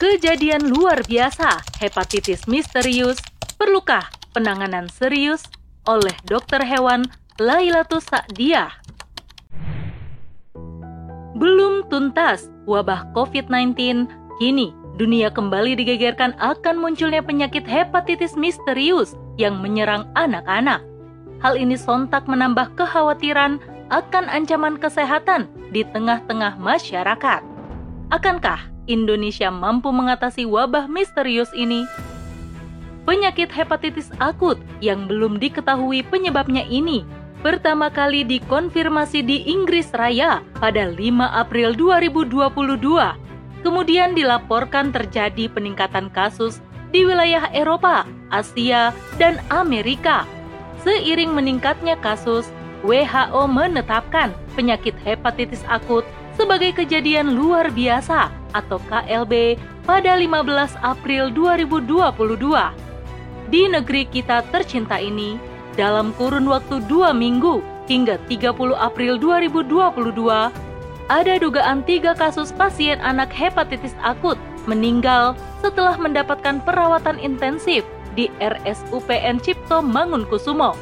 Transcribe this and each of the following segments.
Kejadian luar biasa, hepatitis misterius, perlukah penanganan serius oleh dokter hewan Lailatus Sa'diah. Belum tuntas wabah COVID-19, kini dunia kembali digegerkan akan munculnya penyakit hepatitis misterius yang menyerang anak-anak. Hal ini sontak menambah kekhawatiran akan ancaman kesehatan di tengah-tengah masyarakat. Akankah Indonesia mampu mengatasi wabah misterius ini? Penyakit hepatitis akut yang belum diketahui penyebabnya ini pertama kali dikonfirmasi di Inggris Raya pada 5 April 2022. Kemudian dilaporkan terjadi peningkatan kasus di wilayah Eropa, Asia, dan Amerika. Seiring meningkatnya kasus, WHO menetapkan penyakit hepatitis akut sebagai kejadian luar biasa atau KLB pada 15 April 2022. Di negeri kita tercinta ini, dalam kurun waktu dua minggu hingga 30 April 2022, ada dugaan tiga kasus pasien anak hepatitis akut meninggal setelah mendapatkan perawatan intensif di RSUPN Cipto Mangunkusumo.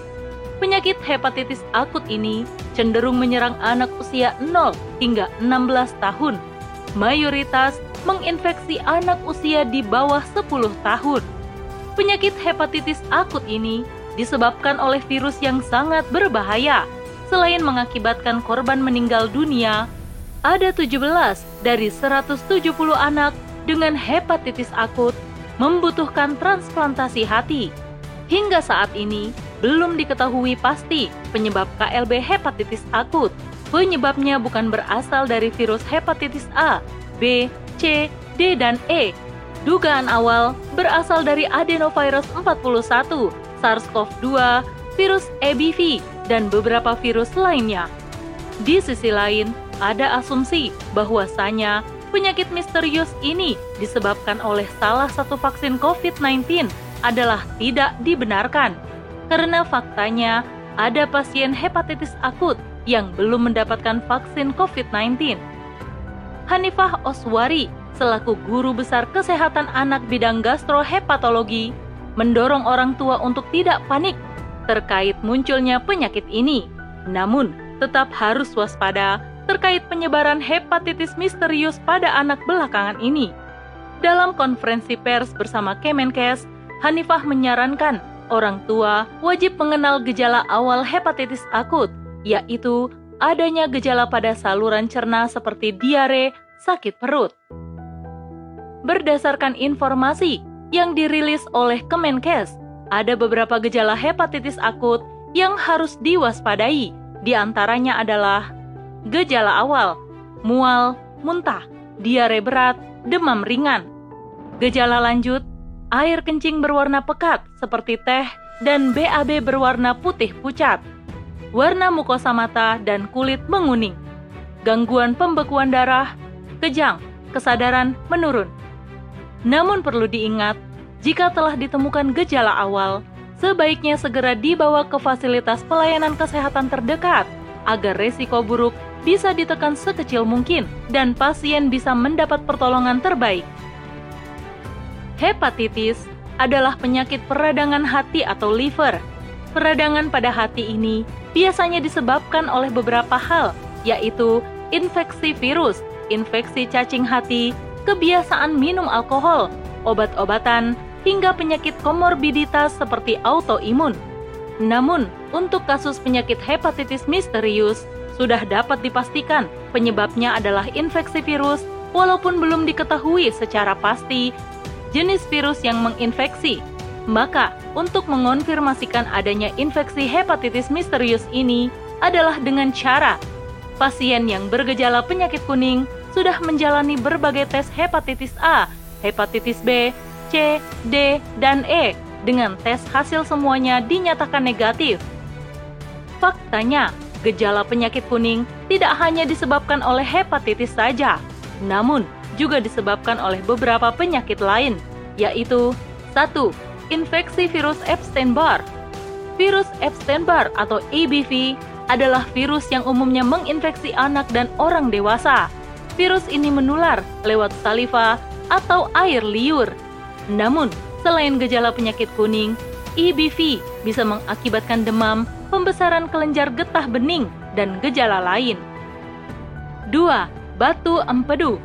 Penyakit hepatitis akut ini cenderung menyerang anak usia 0 hingga 16 tahun. Mayoritas menginfeksi anak usia di bawah 10 tahun. Penyakit hepatitis akut ini disebabkan oleh virus yang sangat berbahaya. Selain mengakibatkan korban meninggal dunia, ada 17 dari 170 anak dengan hepatitis akut membutuhkan transplantasi hati. Hingga saat ini, belum diketahui pasti penyebab KLB hepatitis akut. Penyebabnya bukan berasal dari virus hepatitis A, B, C, D, dan E. Dugaan awal berasal dari adenovirus 41, SARS-CoV-2, virus EBV, dan beberapa virus lainnya. Di sisi lain, ada asumsi bahwasanya penyakit misterius ini disebabkan oleh salah satu vaksin COVID-19 adalah tidak dibenarkan karena faktanya ada pasien hepatitis akut yang belum mendapatkan vaksin COVID-19. Hanifah Oswari, selaku guru besar kesehatan anak bidang gastrohepatologi, mendorong orang tua untuk tidak panik terkait munculnya penyakit ini. Namun, tetap harus waspada terkait penyebaran hepatitis misterius pada anak belakangan ini. Dalam konferensi pers bersama Kemenkes, Hanifah menyarankan orang tua wajib mengenal gejala awal hepatitis akut, yaitu adanya gejala pada saluran cerna seperti diare, sakit perut. Berdasarkan informasi yang dirilis oleh Kemenkes, ada beberapa gejala hepatitis akut yang harus diwaspadai. Di antaranya adalah gejala awal, mual, muntah, diare berat, demam ringan. Gejala lanjut, air kencing berwarna pekat seperti teh dan BAB berwarna putih pucat, warna mukosa mata dan kulit menguning, gangguan pembekuan darah, kejang, kesadaran menurun. Namun perlu diingat, jika telah ditemukan gejala awal, sebaiknya segera dibawa ke fasilitas pelayanan kesehatan terdekat agar resiko buruk bisa ditekan sekecil mungkin dan pasien bisa mendapat pertolongan terbaik. Hepatitis adalah penyakit peradangan hati atau liver. Peradangan pada hati ini biasanya disebabkan oleh beberapa hal, yaitu infeksi virus, infeksi cacing hati, kebiasaan minum alkohol, obat-obatan, hingga penyakit komorbiditas seperti autoimun. Namun, untuk kasus penyakit hepatitis misterius, sudah dapat dipastikan penyebabnya adalah infeksi virus walaupun belum diketahui secara pasti jenis virus yang menginfeksi. Maka, untuk mengonfirmasikan adanya infeksi hepatitis misterius ini adalah dengan cara pasien yang bergejala penyakit kuning sudah menjalani berbagai tes hepatitis A, hepatitis B, C, D, dan E dengan tes hasil semuanya dinyatakan negatif. Faktanya, gejala penyakit kuning tidak hanya disebabkan oleh hepatitis saja, namun juga disebabkan oleh beberapa penyakit lain, yaitu 1. Infeksi virus Epstein-Barr. Virus Epstein-Barr atau EBV adalah virus yang umumnya menginfeksi anak dan orang dewasa. Virus ini menular lewat saliva atau air liur. Namun, selain gejala penyakit kuning, EBV bisa mengakibatkan demam, pembesaran kelenjar getah bening, dan gejala lain. 2. Batu empedu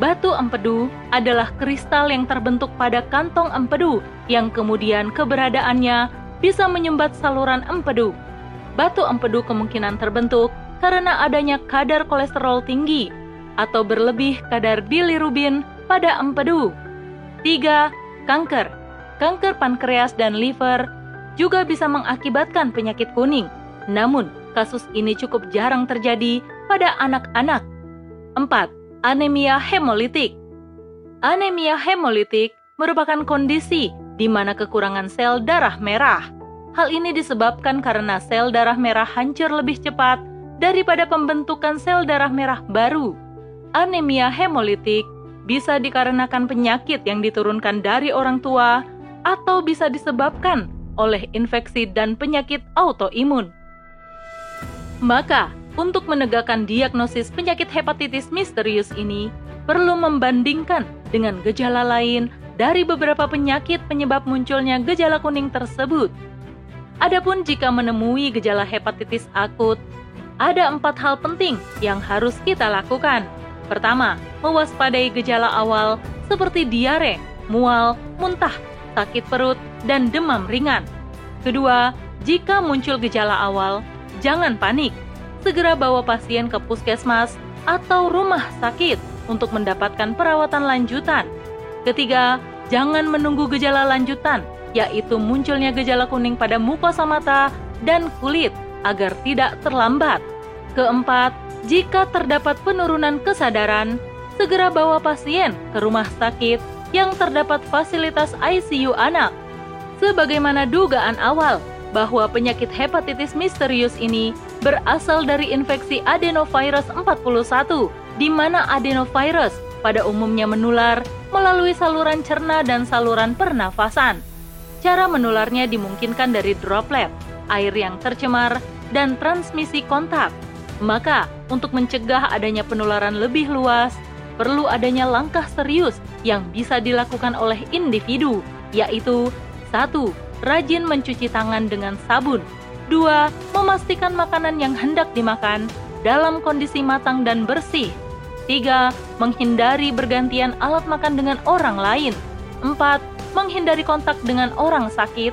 Batu empedu adalah kristal yang terbentuk pada kantong empedu yang kemudian keberadaannya bisa menyumbat saluran empedu. Batu empedu kemungkinan terbentuk karena adanya kadar kolesterol tinggi atau berlebih kadar bilirubin pada empedu. 3. Kanker Kanker pankreas dan liver juga bisa mengakibatkan penyakit kuning. Namun, kasus ini cukup jarang terjadi pada anak-anak. 4 anemia hemolitik. Anemia hemolitik merupakan kondisi di mana kekurangan sel darah merah. Hal ini disebabkan karena sel darah merah hancur lebih cepat daripada pembentukan sel darah merah baru. Anemia hemolitik bisa dikarenakan penyakit yang diturunkan dari orang tua atau bisa disebabkan oleh infeksi dan penyakit autoimun. Maka, untuk menegakkan diagnosis penyakit hepatitis misterius ini, perlu membandingkan dengan gejala lain dari beberapa penyakit penyebab munculnya gejala kuning tersebut. Adapun jika menemui gejala hepatitis akut, ada empat hal penting yang harus kita lakukan. Pertama, mewaspadai gejala awal seperti diare, mual, muntah, sakit perut, dan demam ringan. Kedua, jika muncul gejala awal, jangan panik segera bawa pasien ke puskesmas atau rumah sakit untuk mendapatkan perawatan lanjutan. Ketiga, jangan menunggu gejala lanjutan, yaitu munculnya gejala kuning pada mukosa mata dan kulit agar tidak terlambat. Keempat, jika terdapat penurunan kesadaran, segera bawa pasien ke rumah sakit yang terdapat fasilitas ICU anak. Sebagaimana dugaan awal, bahwa penyakit hepatitis misterius ini berasal dari infeksi adenovirus 41, di mana adenovirus pada umumnya menular melalui saluran cerna dan saluran pernafasan. Cara menularnya dimungkinkan dari droplet, air yang tercemar, dan transmisi kontak. Maka, untuk mencegah adanya penularan lebih luas, perlu adanya langkah serius yang bisa dilakukan oleh individu, yaitu 1 rajin mencuci tangan dengan sabun. Dua, memastikan makanan yang hendak dimakan dalam kondisi matang dan bersih. Tiga, menghindari bergantian alat makan dengan orang lain. Empat, menghindari kontak dengan orang sakit.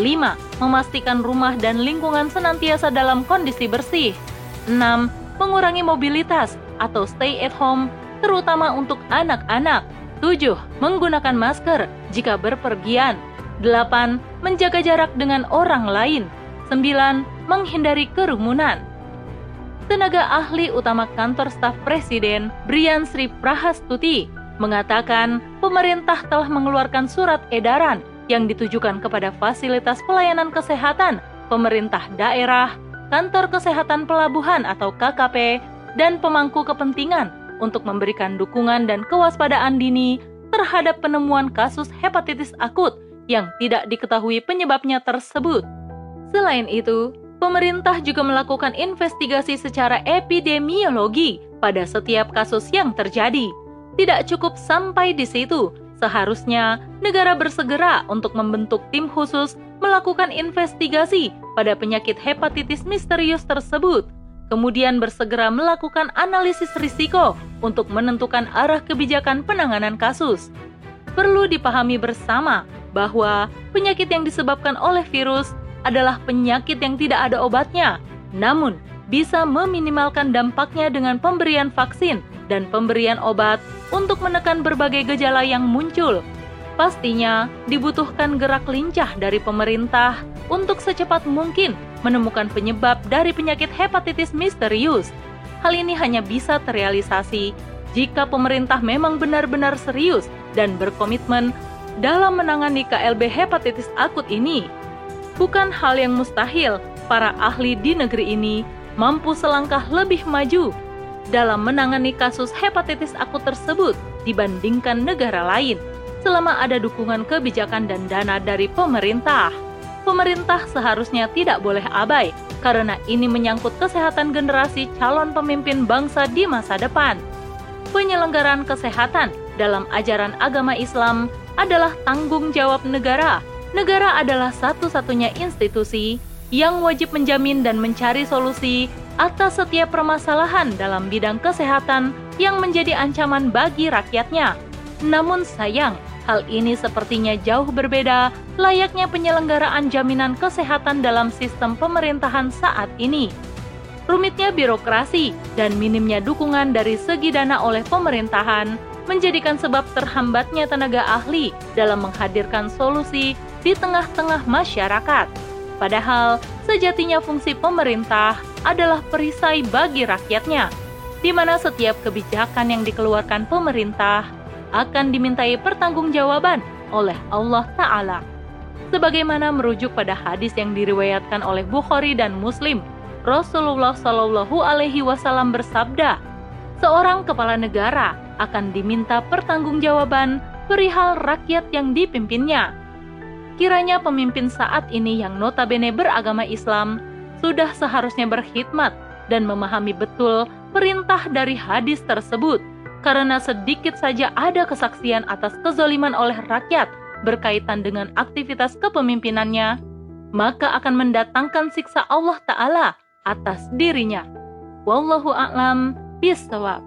Lima, memastikan rumah dan lingkungan senantiasa dalam kondisi bersih. Enam, mengurangi mobilitas atau stay at home, terutama untuk anak-anak. Tujuh, menggunakan masker jika berpergian. 8. Menjaga jarak dengan orang lain. 9. Menghindari kerumunan. Tenaga ahli utama kantor staf presiden, Brian Sri Prahastuti, mengatakan pemerintah telah mengeluarkan surat edaran yang ditujukan kepada fasilitas pelayanan kesehatan, pemerintah daerah, kantor kesehatan pelabuhan atau KKP, dan pemangku kepentingan untuk memberikan dukungan dan kewaspadaan dini terhadap penemuan kasus hepatitis akut yang tidak diketahui penyebabnya tersebut. Selain itu, pemerintah juga melakukan investigasi secara epidemiologi pada setiap kasus yang terjadi. Tidak cukup sampai di situ, seharusnya negara bersegera untuk membentuk tim khusus melakukan investigasi pada penyakit hepatitis misterius tersebut, kemudian bersegera melakukan analisis risiko untuk menentukan arah kebijakan penanganan kasus. Perlu dipahami bersama bahwa penyakit yang disebabkan oleh virus adalah penyakit yang tidak ada obatnya, namun bisa meminimalkan dampaknya dengan pemberian vaksin dan pemberian obat untuk menekan berbagai gejala yang muncul. Pastinya dibutuhkan gerak lincah dari pemerintah untuk secepat mungkin menemukan penyebab dari penyakit hepatitis misterius. Hal ini hanya bisa terrealisasi jika pemerintah memang benar-benar serius dan berkomitmen dalam menangani KLB hepatitis akut ini. Bukan hal yang mustahil para ahli di negeri ini mampu selangkah lebih maju dalam menangani kasus hepatitis akut tersebut dibandingkan negara lain selama ada dukungan kebijakan dan dana dari pemerintah. Pemerintah seharusnya tidak boleh abai karena ini menyangkut kesehatan generasi calon pemimpin bangsa di masa depan. Penyelenggaraan kesehatan dalam ajaran agama Islam adalah tanggung jawab negara. Negara adalah satu-satunya institusi yang wajib menjamin dan mencari solusi atas setiap permasalahan dalam bidang kesehatan yang menjadi ancaman bagi rakyatnya. Namun sayang, hal ini sepertinya jauh berbeda layaknya penyelenggaraan jaminan kesehatan dalam sistem pemerintahan saat ini. Rumitnya birokrasi dan minimnya dukungan dari segi dana oleh pemerintahan menjadikan sebab terhambatnya tenaga ahli dalam menghadirkan solusi di tengah-tengah masyarakat. Padahal, sejatinya fungsi pemerintah adalah perisai bagi rakyatnya, di mana setiap kebijakan yang dikeluarkan pemerintah akan dimintai pertanggungjawaban oleh Allah Ta'ala. Sebagaimana merujuk pada hadis yang diriwayatkan oleh Bukhari dan Muslim, Rasulullah Shallallahu Alaihi Wasallam bersabda, seorang kepala negara akan diminta pertanggungjawaban perihal rakyat yang dipimpinnya. Kiranya pemimpin saat ini yang notabene beragama Islam sudah seharusnya berkhidmat dan memahami betul perintah dari hadis tersebut, karena sedikit saja ada kesaksian atas kezoliman oleh rakyat berkaitan dengan aktivitas kepemimpinannya, maka akan mendatangkan siksa Allah Ta'ala atas dirinya. Wallahu a'lam bisawab.